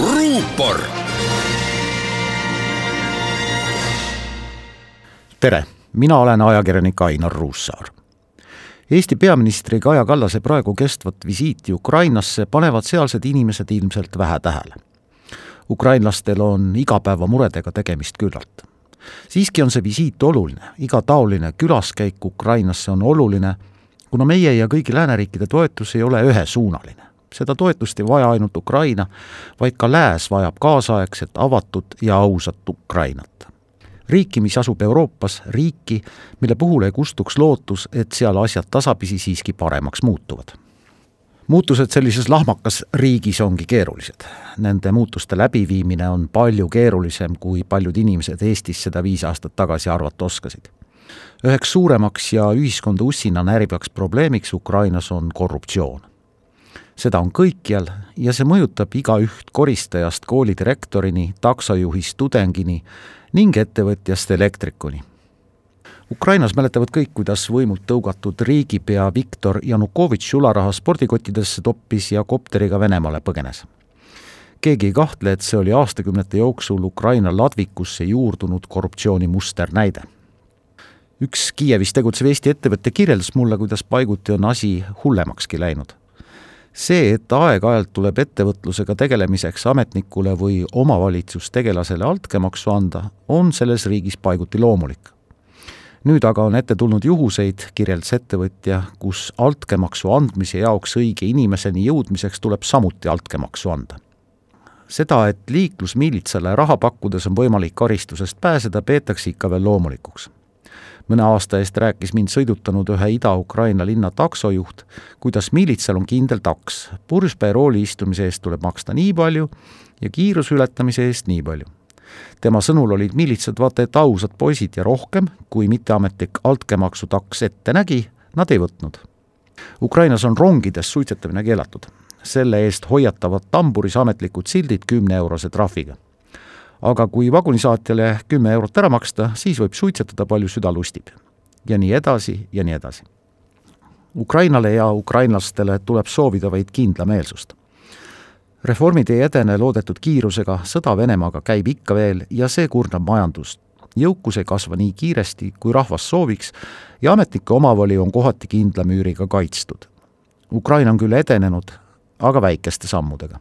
ruupor. tere, mina olen ajakirjanik Ainar Ruussaar. Eesti peaministri Kaja Kallase praegu kestvat visiiti Ukrainasse panevad sealsed inimesed ilmselt vähe tähele. ukrainlastel on igapäevamuredega tegemist küllalt. siiski on see visiit oluline, iga taoline külaskäik Ukrainasse on oluline, kuna meie ja kõigi lääneriikide toetus ei ole ühesuunaline seda toetust ei vaja ainult Ukraina, vaid ka Lääs vajab kaasaegset, avatud ja ausat Ukrainat. riiki, mis asub Euroopas, riiki, mille puhul ei kustuks lootus, et seal asjad tasapisi siiski paremaks muutuvad muutused sellises lahmakas riigis ongi keerulised. Nende muutuste läbiviimine on palju keerulisem, kui paljud inimesed Eestis seda viis aastat tagasi arvata oskasid. üheks suuremaks ja ühiskonda ussina närivaks probleemiks Ukrainas on korruptsioon seda on kõikjal ja see mõjutab igaüht koristajast koolidirektorini, taksojuhist tudengini ning ettevõtjast elektrikuni. Ukrainas mäletavad kõik, kuidas võimult tõugatud riigipea Viktor Janukovitš sularaha spordikottidesse toppis ja kopteriga Venemaale põgenes. keegi ei kahtle, et see oli aastakümnete jooksul Ukraina ladvikusse juurdunud korruptsiooni musternäide üks Kiievis tegutsev Eesti ettevõte kirjeldas mulle, kuidas paiguti on asi hullemakski läinud see, et aeg-ajalt tuleb ettevõtlusega tegelemiseks ametnikule või omavalitsustegelasele altkäemaksu anda, on selles riigis paiguti loomulik. nüüd aga on ette tulnud juhuseid, kirjeldas ettevõtja, kus altkäemaksu andmise jaoks õige inimeseni jõudmiseks tuleb samuti altkäemaksu anda. seda, et liiklusmiilitsale raha pakkudes on võimalik karistusest pääseda, peetakse ikka veel loomulikuks mõne aasta eest rääkis mind sõidutanud ühe Ida-Ukraina linna taksojuht, kuidas miilitsal on kindel taks, purjuspäe rooli istumise eest tuleb maksta nii palju ja kiiruse ületamise eest nii palju. tema sõnul olid miilitsad vaata et ausad poisid ja rohkem, kui mitteametlik altkäemaksu taks ette nägi, nad ei võtnud. Ukrainas on rongides suitsetamine keelatud. selle eest hoiatavad tamburis ametlikud sildid kümne-eurose trahviga aga kui vagunisaatjale kümme eurot ära maksta, siis võib suitsetada palju süda lustib. ja nii edasi ja nii edasi. Ukrainale ja ukrainlastele tuleb soovida vaid kindlameelsust. reformid ei edene loodetud kiirusega, sõda Venemaaga käib ikka veel ja see kurnab majandust. jõukus ei kasva nii kiiresti, kui rahvas sooviks ja ametnike omavoli on kohati kindla müüriga kaitstud. Ukraina on küll edenenud, aga väikeste sammudega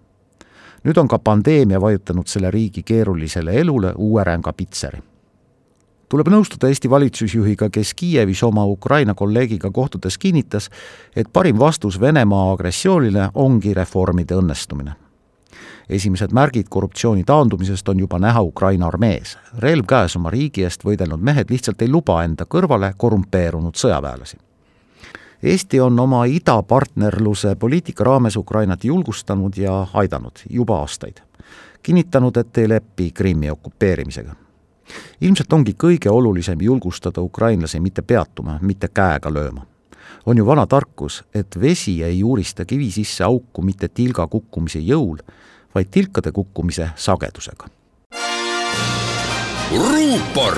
nüüd on ka pandeemia vajutanud selle riigi keerulisele elule uue ränga pitseri. tuleb nõustuda Eesti valitsusjuhiga, kes Kiievis oma Ukraina kolleegiga kohtudes kinnitas, et parim vastus Venemaa agressioonile ongi reformide õnnestumine esimesed märgid korruptsiooni taandumisest on juba näha Ukraina armees. relv käes oma riigi eest võidelnud mehed lihtsalt ei luba enda kõrvale korrumpeerunud sõjaväelasi Eesti on oma idapartnerluse poliitika raames Ukrainat julgustanud ja aidanud juba aastaid. kinnitanud, et ei lepi Krimmi okupeerimisega. ilmselt ongi kõige olulisem julgustada ukrainlasi mitte peatuma, mitte käega lööma. on ju vana tarkus, et vesi ei juurista kivi sisse auku mitte tilga kukkumise jõul, vaid tilkade kukkumise sagedusega. ruupor